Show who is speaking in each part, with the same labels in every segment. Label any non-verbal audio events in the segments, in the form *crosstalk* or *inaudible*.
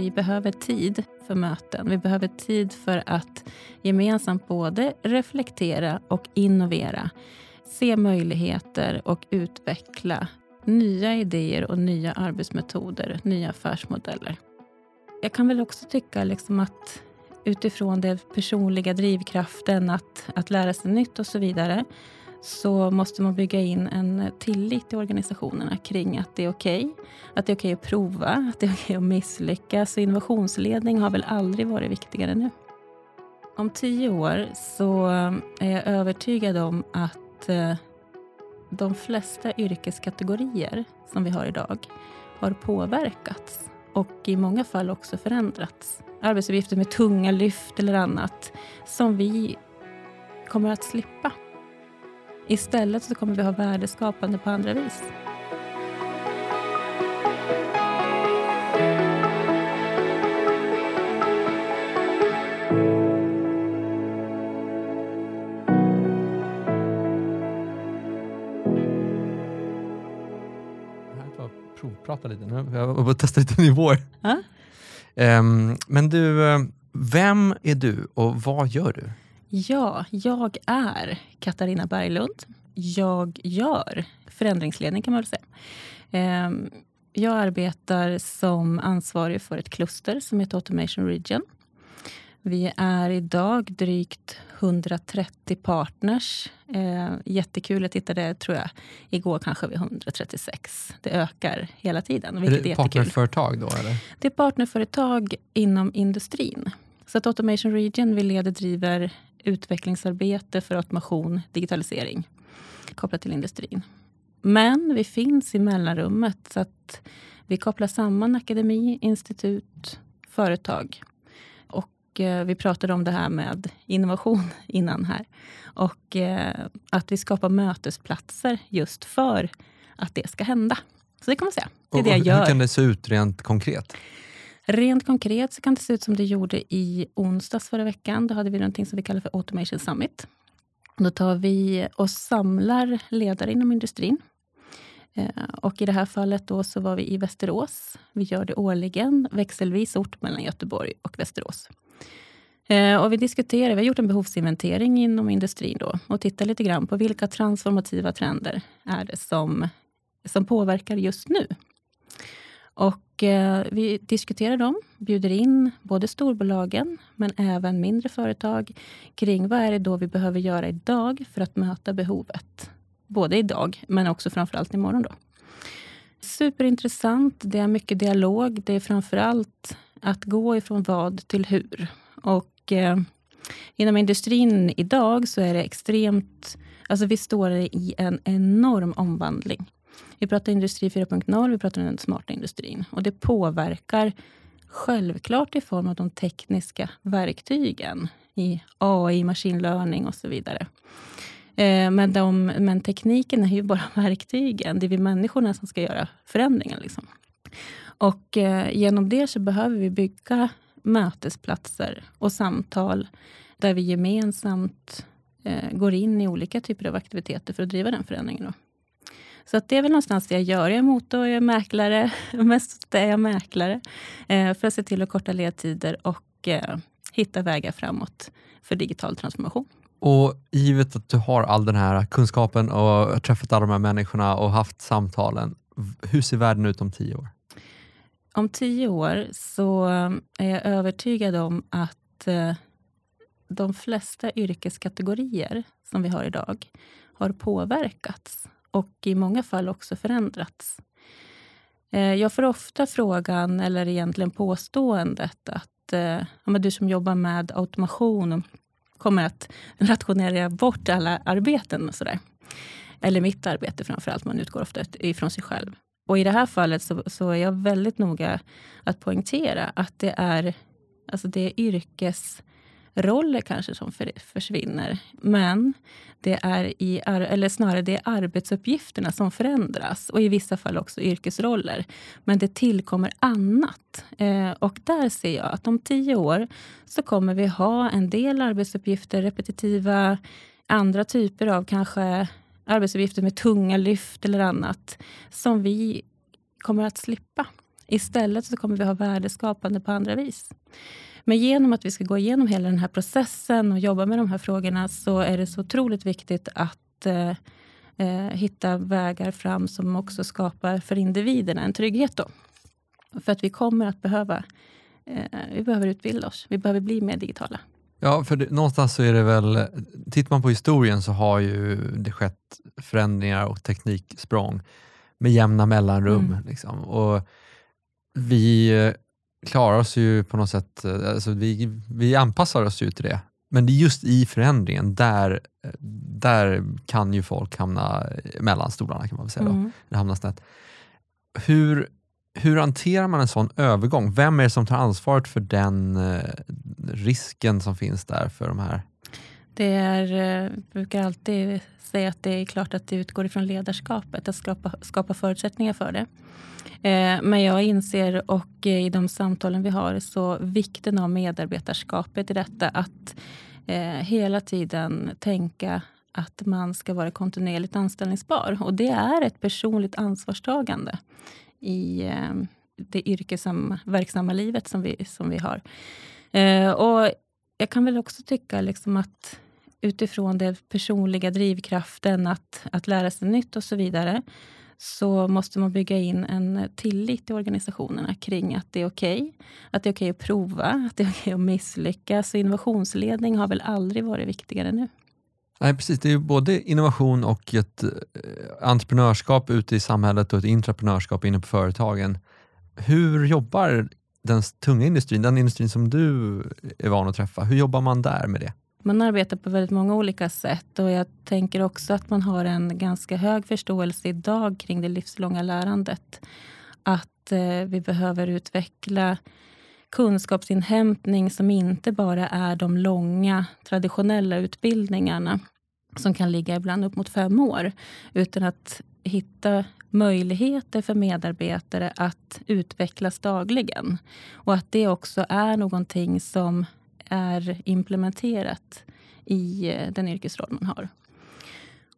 Speaker 1: vi behöver tid för möten. Vi behöver tid för att gemensamt både reflektera och innovera. Se möjligheter och utveckla nya idéer och nya arbetsmetoder, nya affärsmodeller. Jag kan väl också tycka liksom att utifrån den personliga drivkraften att, att lära sig nytt och så vidare så måste man bygga in en tillit i organisationerna kring att det är okej. Okay, att det är okej okay att prova, att det är okej okay att misslyckas. Så innovationsledning har väl aldrig varit viktigare nu. Om tio år så eh, är jag övertygad om att eh, de flesta yrkeskategorier som vi har idag har påverkats och i många fall också förändrats. Arbetsuppgifter med tunga lyft eller annat som vi kommer att slippa. Istället så kommer vi ha värdeskapande på andra vis.
Speaker 2: provprata lite nu. Jag vill testa lite *laughs* nivåer.
Speaker 1: Ja?
Speaker 2: Um, men du, eh, vem är du och vad gör du?
Speaker 1: Ja, jag är Katarina Berglund. Jag gör förändringsledning kan man väl säga. Ehm, jag arbetar som ansvarig för ett kluster som heter Automation Region. Vi är idag drygt 130 partners. Eh, jättekul, jag tittade tror jag igår kanske vi 136. Det ökar hela tiden.
Speaker 2: Är det är partnerföretag då? Eller?
Speaker 1: Det är partnerföretag inom industrin. Så att Automation Region vi leder driver utvecklingsarbete för automation, digitalisering kopplat till industrin. Men vi finns i mellanrummet så att vi kopplar samman akademi, institut, företag. Och eh, vi pratade om det här med innovation *laughs* innan här. Och eh, att vi skapar mötesplatser just för att det ska hända. Så det kan man säga. Det är och, det jag gör.
Speaker 2: Hur kan det se ut rent konkret?
Speaker 1: Rent konkret så kan det se ut som det gjorde i onsdags förra veckan. Då hade vi någonting som vi kallar för Automation Summit. Då tar vi och samlar ledare inom industrin. Eh, och I det här fallet då så var vi i Västerås. Vi gör det årligen, växelvis ort mellan Göteborg och Västerås. Eh, och vi diskuterar, vi har gjort en behovsinventering inom industrin då, och tittar lite grann på vilka transformativa trender är det som, som påverkar just nu. Och eh, vi diskuterar dem, bjuder in både storbolagen men även mindre företag kring vad är det då vi behöver göra idag för att möta behovet. Både idag men också framförallt imorgon. Då. Superintressant, det är mycket dialog. Det är framförallt att gå ifrån vad till hur. Och eh, inom industrin idag så är det extremt... Alltså vi står i en enorm omvandling. Vi pratar industri 4.0, vi pratar om den smarta industrin. Och det påverkar självklart i form av de tekniska verktygen i AI, machine learning och så vidare. Eh, men, de, men tekniken är ju bara *laughs* verktygen. Det är vi människorna som ska göra förändringen. Liksom. Och eh, genom det så behöver vi bygga mötesplatser och samtal där vi gemensamt eh, går in i olika typer av aktiviteter för att driva den förändringen. Då. Så att det är väl någonstans det jag gör. Jag är motor, jag är mäklare. *laughs* Mest är jag mäklare. Eh, för att se till att korta ledtider och eh, hitta vägar framåt för digital transformation.
Speaker 2: Och givet att du har all den här kunskapen och träffat alla de här människorna och haft samtalen. Hur ser världen ut om tio år?
Speaker 1: Om tio år så är jag övertygad om att eh, de flesta yrkeskategorier som vi har idag har påverkats och i många fall också förändrats. Eh, jag får ofta frågan, eller egentligen påståendet, att eh, ja, du som jobbar med automation kommer att rationera bort alla arbeten och så där. Eller mitt arbete framför allt, man utgår ofta ifrån sig själv. Och i det här fallet så, så är jag väldigt noga att poängtera att det är, alltså det är yrkes roller kanske som för, försvinner. Men det är i, eller snarare det är arbetsuppgifterna som förändras och i vissa fall också yrkesroller. Men det tillkommer annat. Eh, och där ser jag att om tio år så kommer vi ha en del arbetsuppgifter, repetitiva, andra typer av kanske arbetsuppgifter med tunga lyft eller annat som vi kommer att slippa Istället så kommer vi ha värdeskapande på andra vis. Men genom att vi ska gå igenom hela den här processen och jobba med de här frågorna så är det så otroligt viktigt att eh, eh, hitta vägar fram som också skapar för individerna en trygghet. Då. För att vi kommer att behöva, eh, vi behöver utbilda oss. Vi behöver bli mer digitala.
Speaker 2: Ja, för det, någonstans så är det väl, tittar man på historien så har ju det skett förändringar och tekniksprång med jämna mellanrum. Mm. Liksom. Och vi klarar oss ju på något sätt, eh, alltså vi, vi anpassar oss ju till det. Men det är just i förändringen, där, där kan ju folk hamna mellan stolarna kan man väl säga. Mm. Då. hamna snett. Hur, hur hanterar man en sån övergång? Vem är det som tar ansvaret för den eh, risken som finns där för de här?
Speaker 1: Det är, jag brukar alltid säga att det är klart att det utgår ifrån ledarskapet, att skapa, skapa förutsättningar för det. Eh, men jag inser, och eh, i de samtalen vi har, så vikten av medarbetarskapet i detta. Att hela tiden tänka att man ska vara kontinuerligt anställningsbar. Och det är ett personligt ansvarstagande i det yrkesverksamma livet som vi, som vi har. Och jag kan väl också tycka liksom att utifrån den personliga drivkraften att, att lära sig nytt och så vidare, så måste man bygga in en tillit i organisationerna kring att det är okej. Okay, att det är okej okay att prova, att det är okej okay att misslyckas. Så innovationsledning har väl aldrig varit viktigare nu.
Speaker 2: Nej, precis. Det är både innovation och ett eh, entreprenörskap ute i samhället och ett intraprenörskap inne på företagen. Hur jobbar den tunga industrin, den industrin som du är van att träffa, hur jobbar man där med det?
Speaker 1: Man arbetar på väldigt många olika sätt och jag tänker också att man har en ganska hög förståelse idag kring det livslånga lärandet. Att eh, vi behöver utveckla kunskapsinhämtning som inte bara är de långa traditionella utbildningarna som kan ligga ibland upp mot fem år. Utan att hitta möjligheter för medarbetare att utvecklas dagligen. Och att det också är någonting som är implementerat i eh, den yrkesroll man har.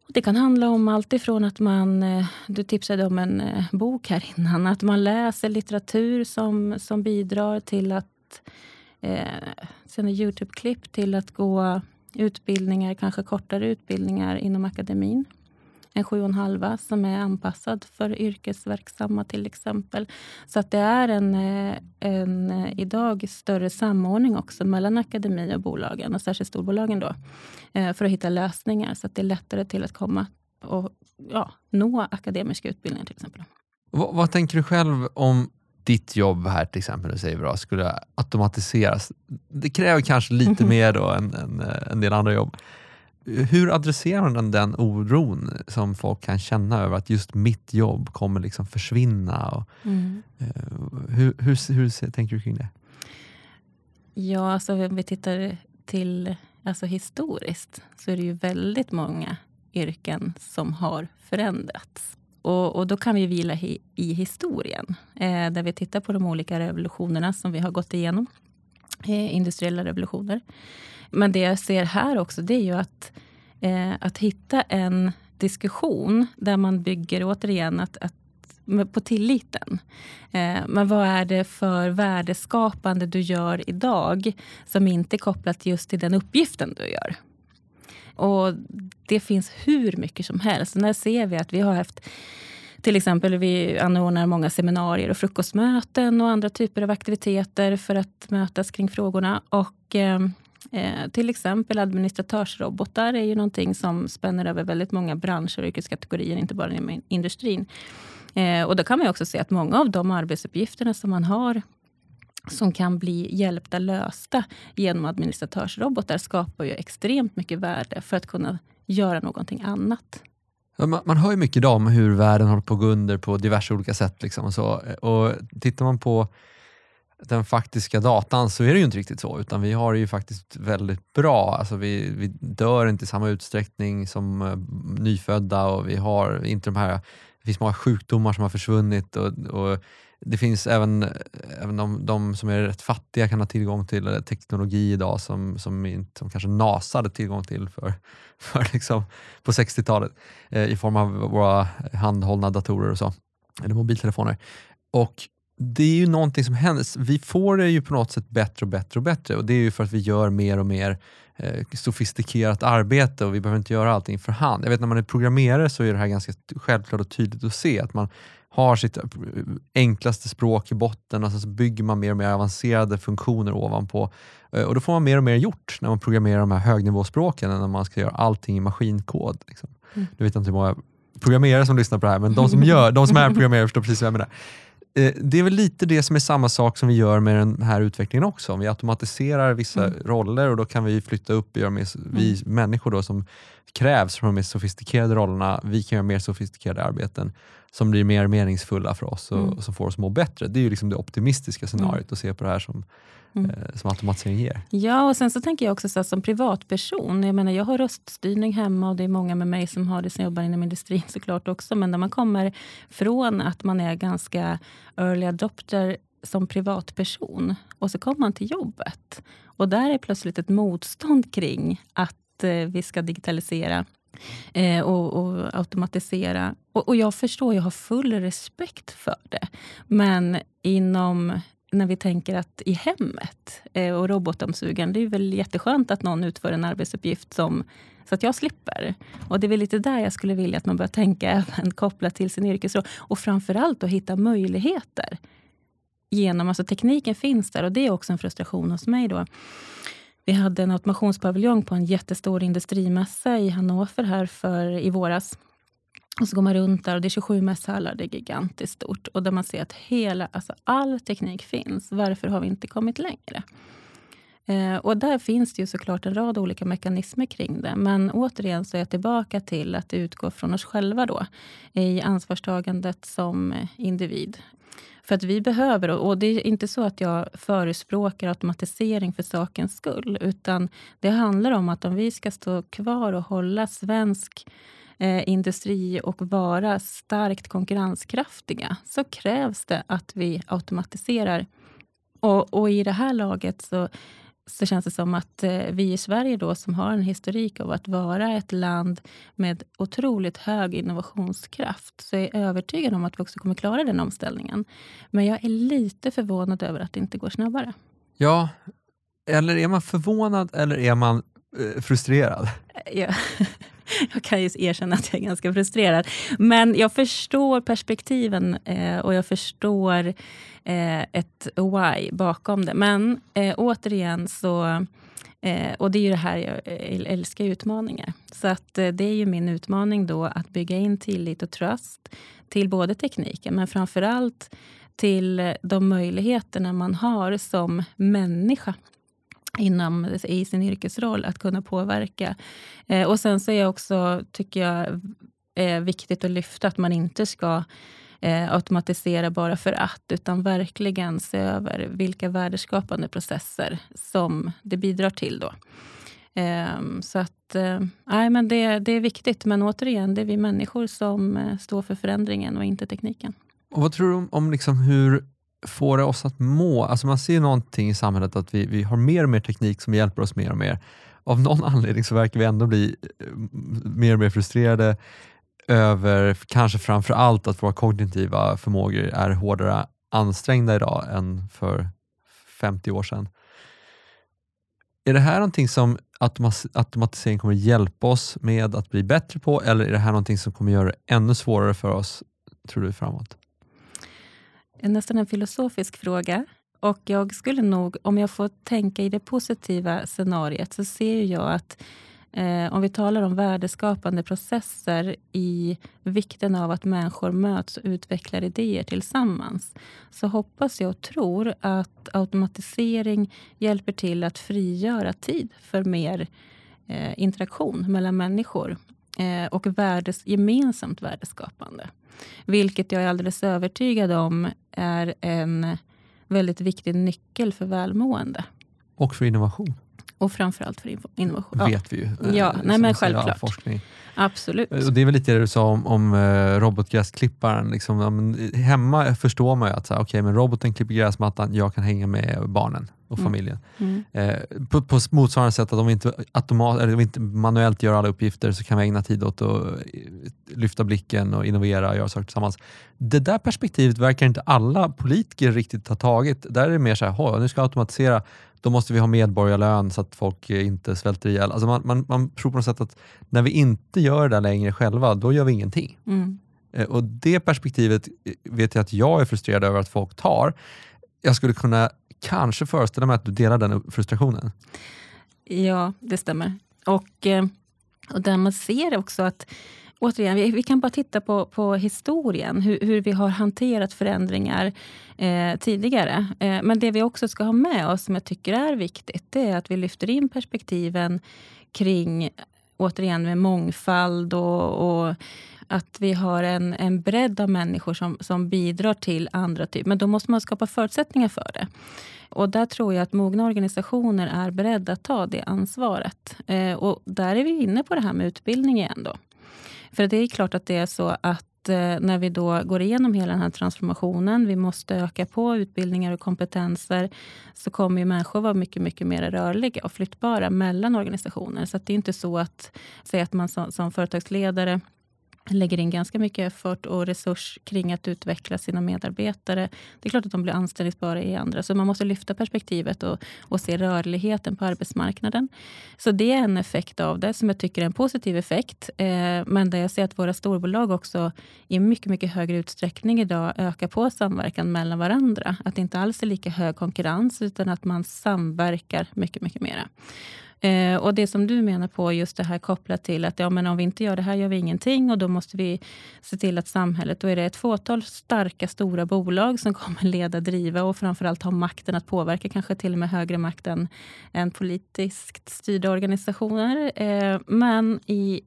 Speaker 1: Det kan handla om allt ifrån att man, eh, du tipsade om en eh, bok här innan, att man läser litteratur som, som bidrar till att eh, sända Youtube-klipp till att gå utbildningar, kanske kortare utbildningar inom akademin. En sju och en halva som är anpassad för yrkesverksamma till exempel. Så att det är en, eh, en idag större samordning också mellan akademi och bolagen och särskilt storbolagen då. För att hitta lösningar så att det är lättare till att komma och ja, nå akademiska utbildningar till exempel.
Speaker 2: Vad, vad, tänker du själv om ditt jobb här till exempel, säger vi då, skulle automatiseras? Det kräver kanske lite *laughs* mer då än, än en del andra jobb. Hur adresserar man den oron som folk kan känna över att just mitt jobb kommer liksom försvinna? Och, mm. hur, hur, hur, tänker du kring det?
Speaker 1: Ja, alltså om vi tittar till alltså historiskt så är det ju väldigt många yrken som har förändrats. Och, och då kan vi vila hi, i historien, eh, där vi tittar på de olika revolutionerna som vi har gått igenom. Eh, industriella revolutioner. Men det jag ser här också, det är ju att, eh, att hitta en diskussion där man bygger, återigen, att, att på tilliten. Eh, men vad är det för värdeskapande du gör idag som inte är kopplat just till den uppgiften du gör? Och det finns hur mycket som helst. Där ser vi att vi har haft till exempel vi anordnar många seminarier och frukostmöten och andra typer av aktiviteter för att mötas kring frågorna. Och eh, eh till exempel administratörsrobotar är ju någonting som spänner över väldigt många branscher och yrkeskategorier, inte bara inom industrin. Eh, och då kan man också se att många av de arbetsuppgifterna som man har som kan bli hjälpta lösta genom administratörsrobotar skapar ju extremt mycket värde för att kunna göra någonting annat.
Speaker 2: Man, man hör ju mycket idag om hur världen håller på att gå under på diverse olika sätt. Liksom och, så. Eh, och Tittar man på den faktiska datan så är det ju inte riktigt så, utan vi har det ju faktiskt väldigt bra. Alltså vi, vi dör inte i samma utsträckning som uh, nyfödda och vi har inte de här, det finns många sjukdomar som har försvunnit och, och det finns även, även de, de, som är rätt fattiga kan ha tillgång till teknologi idag som, som, inte, som kanske NASA hade tillgång till för, *laughs* för liksom på 60-talet eh, i form av våra handhållna datorer och så, eller mobiltelefoner. Och det är ju någonting som händer. Vi får det ju på något sätt bättre och bättre och bättre och det är ju för att vi gör mer och mer eh, sofistikerat arbete och vi behöver inte göra allting för hand. Jag vet när man är programmerare så är det här ganska självklart och tydligt att se att man har sitt eh, enklaste språk i botten och sen så bygger man mer och mer avancerade funktioner ovanpå. Eh, och då får man mer och mer gjort när man programmerar de här högnivåspråken än när man ska göra allting i maskinkod. Liksom. Mm. Nu vet jag inte hur många programmerare som lyssnar på det här, men de som, gör, de som är programmerare förstår precis vad jag menar. Eh, det är väl lite det som är samma sak som vi gör med den här utvecklingen också. Om vi automatiserar vissa mm. roller och då kan vi flytta upp, göra mer, vi mm. människor då som krävs för de mer sofistikerade rollerna, vi kan göra mer sofistikerade arbeten som blir mer meningsfulla för oss och, mm. och som får oss att må bättre. Det är ju liksom det optimistiska scenariot mm. att se på det här som, mm. eh, som automatisering ger.
Speaker 1: Ja, och sen så tänker jag också så som privatperson. Jag menar, jag har röststyrning hemma och det är många med mig som har det som jobbar inom industrin såklart också. Men när man kommer från att man är ganska early adopter som privatperson och så kommer man till jobbet och där är plötsligt ett motstånd kring att eh, vi ska digitalisera eh, och, och, automatisera. Och, och, jag förstår, jag har full respekt för det. Men inom när vi tänker att i hemmet eh, och robotdammsugaren, det är väl jätteskönt att någon utför en arbetsuppgift som, så att jag slipper. Och det är väl lite där jag skulle vilja att man börjar tänka *laughs* även kopplat till sin yrkesroll. Och framförallt att hitta möjligheter. Genom, alltså tekniken finns där och det är också en frustration hos mig. då vi hade en automationspaviljong på en jättestor industrimässa i Hannover här för, i våras. Och så går man runt där och det är 27 mässhallar, det är gigantiskt stort. Och där man ser att hela, alltså all teknik finns. Varför har vi inte kommit längre? Eh, och där finns det ju såklart en rad olika mekanismer kring det. Men återigen så är jag tillbaka till att det utgår från oss själva då. I ansvarstagandet som individ. För att vi behöver, och det är inte så att jag förespråkar automatisering för sakens skull. Utan det handlar om att om vi ska stå kvar och hålla svensk eh, industri och vara starkt konkurrenskraftiga så krävs det att vi automatiserar. Och, och i det här laget så så känns det som att eh, vi i Sverige då, som har en historik av att vara ett land med otroligt hög innovationskraft, så är jag övertygad om att vi också kommer klara den omställningen. Men jag är lite förvånad över att det inte går snabbare.
Speaker 2: Ja, eller är man förvånad eller är man eh, frustrerad?
Speaker 1: Ja. *laughs* *laughs* jag kan ju erkänna att jag är ganska frustrerad. Men jag förstår perspektiven eh, och jag förstår eh, ett why bakom det. Men eh, återigen så Eh, och det är ju det här, jag eh, älskar utmaningar. Så att eh, det är ju min utmaning då att bygga in tillit och tröst till både tekniken, men framför allt till de möjligheterna man har som människa inom, i sin yrkesroll att kunna påverka. Eh, och sen så är också, tycker jag, eh, viktigt att lyfta att man inte ska eh, automatisera bara för att, utan verkligen se över vilka värdeskapande processer som det bidrar till. Då. Eh, så att, eh, nej, men det, det är viktigt, men återigen, det är vi människor som eh, står för förändringen och inte tekniken.
Speaker 2: Och Vad tror du om, om liksom hur får det oss att må? Alltså man ser någonting i samhället att vi, vi har mer och mer teknik som hjälper oss mer och mer. Av någon *laughs* anledning så verkar vi ändå bli eh, mer och mer frustrerade över kanske framför allt att våra kognitiva förmågor är hårdare ansträngda idag än för 50 år sedan. Är det här någonting som automatisering kommer hjälpa oss med att bli bättre på eller är det här någonting som kommer göra det ännu svårare för oss, tror du, framåt?
Speaker 1: Nästan en filosofisk fråga. Och jag skulle nog, om jag får tänka i det positiva scenariet, så ser jag att eh, om vi talar om värdeskapande processer i vikten av att människor möts och utvecklar idéer tillsammans, så hoppas jag och tror att automatisering hjälper till att frigöra tid för mer eh, interaktion mellan människor och värdes, gemensamt värdeskapande. Vilket jag är alldeles övertygad om är en väldigt viktig nyckel för välmående.
Speaker 2: Och för innovation.
Speaker 1: Och framförallt för innovation.
Speaker 2: Ja. vet vi ju.
Speaker 1: Ja, nej, men självklart. Forskning. Absolut.
Speaker 2: Och det är väl lite det du sa om, om robotgräsklipparen. Liksom, hemma förstår man ju att så här, okay, men roboten klipper gräsmattan, jag kan hänga med barnen. Och
Speaker 1: Mm.
Speaker 2: familjen.
Speaker 1: Mm.
Speaker 2: Eh, på, på motsvarande sätt att om vi inte, automat, eller inte manuellt gör alla uppgifter så kan vi ägna tid åt att eh, lyfta blicken och innovera och göra saker tillsammans. Det där perspektivet verkar inte alla politiker riktigt ha tagit. Där är det mer så här, "Hå, nu ska jag automatisera, då måste vi ha medborgarlön så att folk eh, inte svälter ihjäl. Alltså man, man, man tror på något sätt att när vi inte gör det där längre själva, då gör vi ingenting.
Speaker 1: Mm.
Speaker 2: Eh, Och det perspektivet eh, vet jag att jag är frustrerad över att folk tar. Jag skulle kunna kanske föreställa mig att du delar den frustrationen.
Speaker 1: Ja, det stämmer. Och, eh, och där man ser också att Återigen, vi, vi kan bara titta på, på historien, hur, hur vi har hanterat förändringar eh, tidigare. Eh, men det vi också ska ha med oss, som jag tycker är viktigt, det är att vi lyfter in perspektiven kring, återigen med mångfald och, och att vi har en, en bredd av människor som, som bidrar till andra typer. Men då måste man skapa förutsättningar för det. Och där tror jag att mogna organisationer är beredda att ta det ansvaret. Eh, och där är vi inne på det här med utbildning igen. Då. För det är klart att det är så att eh, när vi då går igenom hela den här transformationen, vi måste öka på utbildningar och kompetenser, så kommer ju människor vara mycket, mycket mer rörliga och flyttbara mellan organisationer. Så att det är inte så att, säga att man som, som företagsledare lägger in ganska mycket effort och resurs kring att utveckla sina medarbetare. Det är klart att de blir anställningsbara i andra. Så man måste lyfta perspektivet och, och se rörligheten på arbetsmarknaden. Så det är en effekt av det som jag tycker är en positiv effekt. Eh, men där jag ser att våra storbolag också i mycket, mycket högre utsträckning idag ökar på samverkan mellan varandra. Att det inte alls är lika hög konkurrens utan att man samverkar mycket, mycket mera. Eh, och det som du menar på, just det här kopplat till att ja, men om vi inte gör det här gör vi ingenting och då måste vi se till att samhället, då är det ett fåtal starka stora bolag som kommer leda, driva och framförallt ha makten att påverka, kanske till och med högre makt än, än politiskt styrda organisationer. Eh, men i,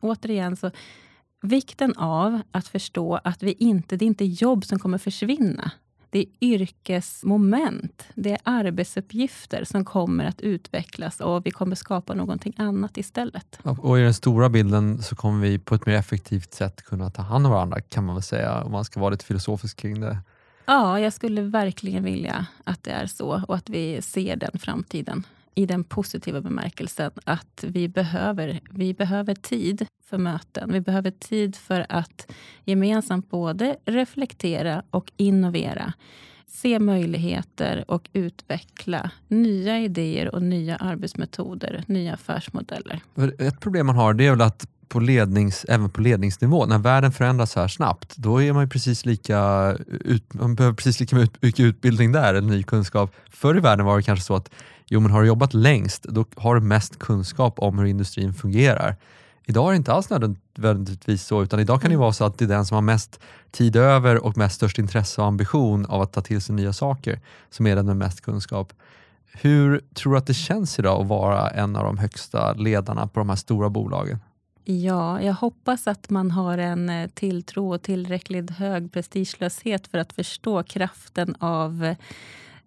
Speaker 1: återigen så vikten av att förstå att vi inte, det är inte jobb som kommer försvinna. Det är yrkesmoment, det är arbetsuppgifter som kommer att utvecklas och vi kommer skapa någonting annat istället.
Speaker 2: Och i den stora bilden så kommer vi på ett mer effektivt sätt kunna ta hand om varandra kan man väl säga, om man ska vara lite filosofisk kring det.
Speaker 1: Ja, jag skulle verkligen vilja att det är så och att vi ser den framtiden i den positiva bemärkelsen att vi behöver, vi behöver tid för möten. Vi behöver tid för att gemensamt både reflektera och innovera. Se möjligheter och utveckla nya idéer och nya arbetsmetoder, nya affärsmodeller.
Speaker 2: Ett problem man har det är väl att på lednings, även på ledningsnivå, när världen förändras så här snabbt, då är man ju precis lika ut, man behöver precis lika mycket utbildning där, eller ny kunskap. Förr i världen var det kanske så att jo, men har du jobbat längst, då har du mest kunskap om hur industrin fungerar. Idag är det inte alls nödvändigtvis så, utan idag kan det ju vara så att det är den som har mest tid över och mest störst intresse och ambition av att ta till sig nya saker som är den med mest kunskap. Hur tror du att det känns idag att vara en av de högsta ledarna på de här stora bolagen?
Speaker 1: Ja, jag hoppas att man har en eh, tilltro och tillräckligt hög prestigelöshet för att förstå kraften av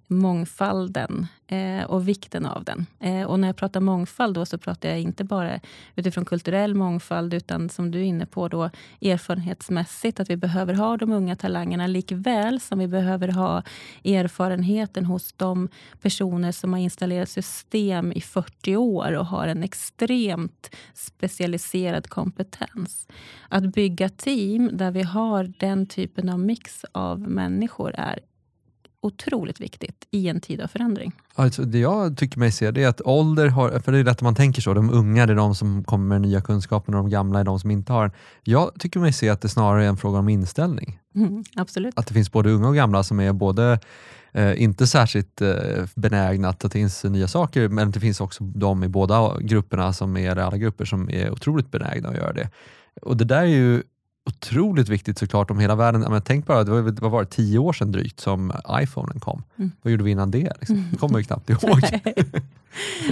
Speaker 1: mångfalden eh, och vikten av den. Eh, och när jag pratar mångfald då så pratar jag inte bara utifrån kulturell mångfald utan som du är inne på då erfarenhetsmässigt att vi behöver ha de unga talangerna likväl som vi behöver ha erfarenheten hos de personer som har installerat system i 40 år och har en extremt specialiserad kompetens. Att bygga team där vi har den typen av mix av människor är otroligt viktigt i en tid av förändring.
Speaker 2: Alltså, det jag tycker mig se det är att ålder har, för det är lätt att man tänker så, de unga är de som kommer med nya kunskaper och de gamla är de som inte har den. Jag tycker mig se att det snarare är en fråga om inställning.
Speaker 1: Mm, absolut.
Speaker 2: Att det finns både unga och gamla som är både eh, inte särskilt eh, benägna att ta till sig nya saker, men det finns också de i båda grupperna, som är, alla grupper, som är otroligt benägna att göra det. Och det där är ju otroligt viktigt såklart om hela världen, men tänk bara, det var, vad var det, tio år sedan drygt som iPhonen kom.
Speaker 1: Mm.
Speaker 2: Vad gjorde vi innan det? Liksom? Det kommer jag knappt ihåg. *laughs*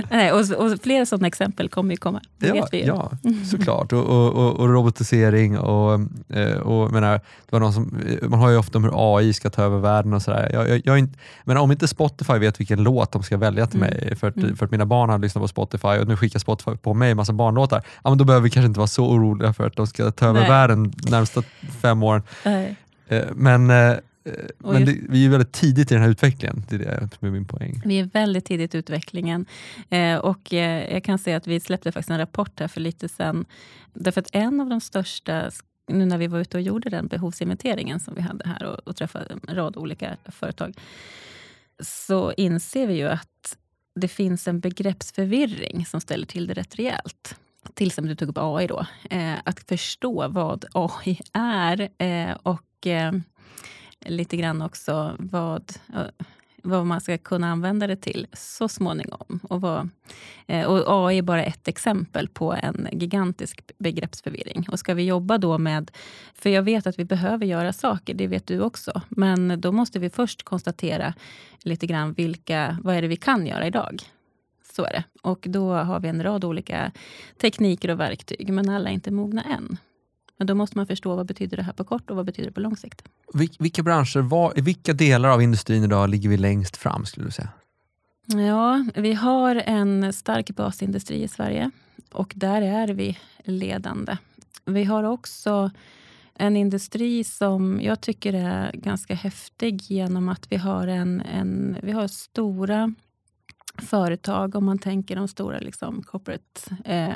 Speaker 1: Nej, och, och flera sådana exempel kommer ju komma. Det
Speaker 2: Ja,
Speaker 1: vet vi ju.
Speaker 2: ja såklart. Och, och, och, och robotisering och, eh, och menar, det var någon som, man har ju ofta om hur AI ska ta över världen och sådär. Jag, jag, jag inte, men om inte Spotify vet vilken låt de ska välja till
Speaker 1: Mm.
Speaker 2: mig, för att,
Speaker 1: Mm.
Speaker 2: för att mina barn har lyssnat på Spotify och nu skickar Spotify på mig en massa barnlåtar, ja, men då behöver vi kanske inte vara så oroliga för att de ska ta över
Speaker 1: Nej.
Speaker 2: världen de närmsta fem åren.
Speaker 1: Nej.
Speaker 2: Eh, Men, eh, Eh, men det, vi är väldigt tidigt i den här utvecklingen, det är det som är min poäng.
Speaker 1: Vi är väldigt tidigt i utvecklingen. Och jag kan säga att vi släppte faktiskt en rapport här för lite sen. Därför att en av de största, nu när vi var ute och gjorde den behovsinventeringen som vi hade här och, och träffade en rad olika företag, så inser vi ju att det finns en begreppsförvirring som ställer till det rätt rejält till exempel du tog upp AI då, eh, att förstå vad AI är eh, och eh, lite grann också vad, eh, vad man ska kunna använda det till så småningom. Och, vad, eh, och AI är bara ett exempel på en gigantisk begreppsförvirring. Och ska vi jobba då med... För jag vet att vi behöver göra saker, det vet du också. Men då måste vi först konstatera lite grann vilka, vad är det vi kan göra idag. Så är det. Och då har vi en rad olika tekniker och verktyg, men alla är inte mogna än. Men då måste man förstå vad betyder det här på kort och vad betyder det på lång sikt.
Speaker 2: Vilka branscher, var, i vilka delar av industrin idag ligger vi längst fram skulle du säga?
Speaker 1: Ja, vi har en stark basindustri i Sverige och där är vi ledande. Vi har också en industri som jag tycker är ganska häftig genom att vi har, en, en vi har stora företag, om man tänker de stora liksom, corporate, eh,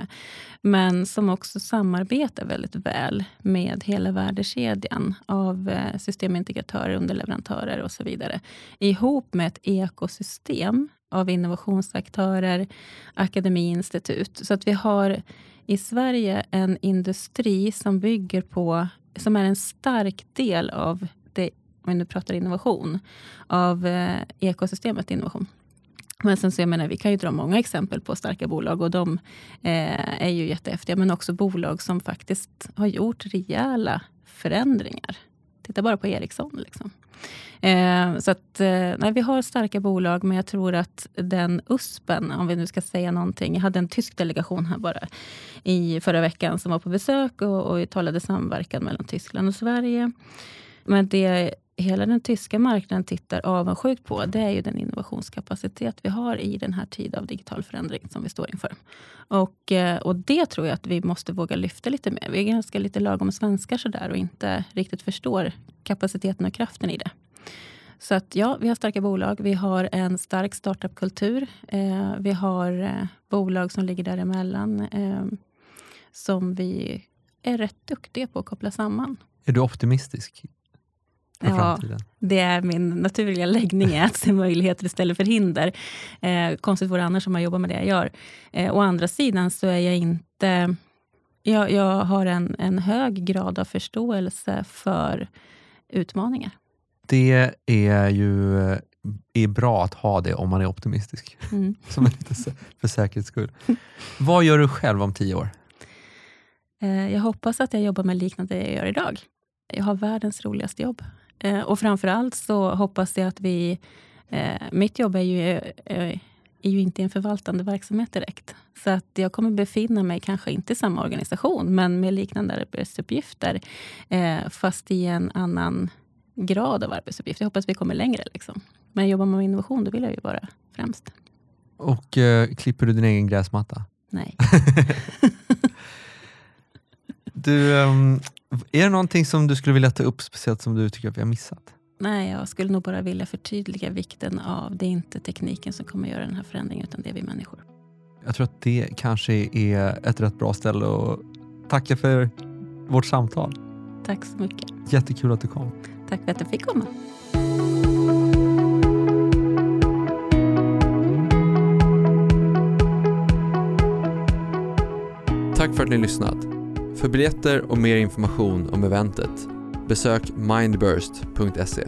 Speaker 1: men som också samarbetar väldigt väl med hela värdekedjan av eh, systemintegratörer, underleverantörer och så vidare. Ihop med ett ekosystem av innovationsaktörer, akademiinstitut. Så att vi har i Sverige en industri som bygger på, som är en stark del av det, om vi nu pratar innovation, av eh, ekosystemet innovation. Men sen så jag menar, vi kan ju dra många exempel på starka bolag och de eh, är ju jättehäftiga. Men också bolag som faktiskt har gjort rejäla förändringar. Titta bara på Ericsson. Liksom. Eh, så att, eh, nej, vi har starka bolag, men jag tror att den USPen, om vi nu ska säga någonting. Jag hade en tysk delegation här bara i förra veckan som var på besök och, och vi talade samverkan mellan Tyskland och Sverige. Men det hela den tyska marknaden tittar avundsjukt på, det är ju den innovationskapacitet vi har i den här tiden av digital förändring som vi står inför. Och, eh, och det tror jag att vi måste våga lyfta lite mer. Vi är ganska lite lagom svenskar sådär och inte riktigt förstår kapaciteten och kraften i det. Så att ja, vi har starka bolag. Vi har en stark startupkultur. Eh, vi har eh, bolag som ligger däremellan eh, som vi är rätt duktiga på att koppla samman.
Speaker 2: Är du optimistisk
Speaker 1: ja, framtiden? Det är min naturliga läggning, att se möjligheter istället för hinder. Eh, konstigt vore annars om jag jobbar med det jag gör. Eh, å andra sidan så är jag inte... Jag, jag har en, en hög grad av förståelse för utmaningar.
Speaker 2: Det är ju är bra att ha det om man är optimistisk. Mm. *laughs* Som är lite för säkerhets skull. Vad gör du själv om tio år?
Speaker 1: Eh, jag hoppas att jag jobbar med liknande det jag gör idag. Jag har världens roligaste jobb. Eh, och framförallt så hoppas jag att vi... Eh, mitt jobb är ju, eh, är ju inte en förvaltande verksamhet direkt. Så att jag kommer befinna mig, kanske inte i samma organisation, men med liknande arbetsuppgifter. fast i en annan grad av arbetsuppgifter. Jag hoppas vi kommer längre. Liksom. Men jobbar man med innovation, då vill jag ju vara främst.
Speaker 2: Och eh, klipper du din egen gräsmatta?
Speaker 1: Nej. *laughs*
Speaker 2: du, um, är det någonting som du skulle vilja ta upp speciellt som du tycker att vi har missat?
Speaker 1: Nej, jag skulle nog bara vilja förtydliga vikten av det är inte tekniken som kommer göra den här förändringen utan det är vi människor.
Speaker 2: Jag tror att det kanske är ett rätt bra ställe att tacka för vårt samtal.
Speaker 1: Tack så mycket.
Speaker 2: Jättekul att du kom.
Speaker 1: Tack för att jag fick komma.
Speaker 2: Tack för att ni lyssnat. För biljetter och mer information om eventet besök mindburst.se.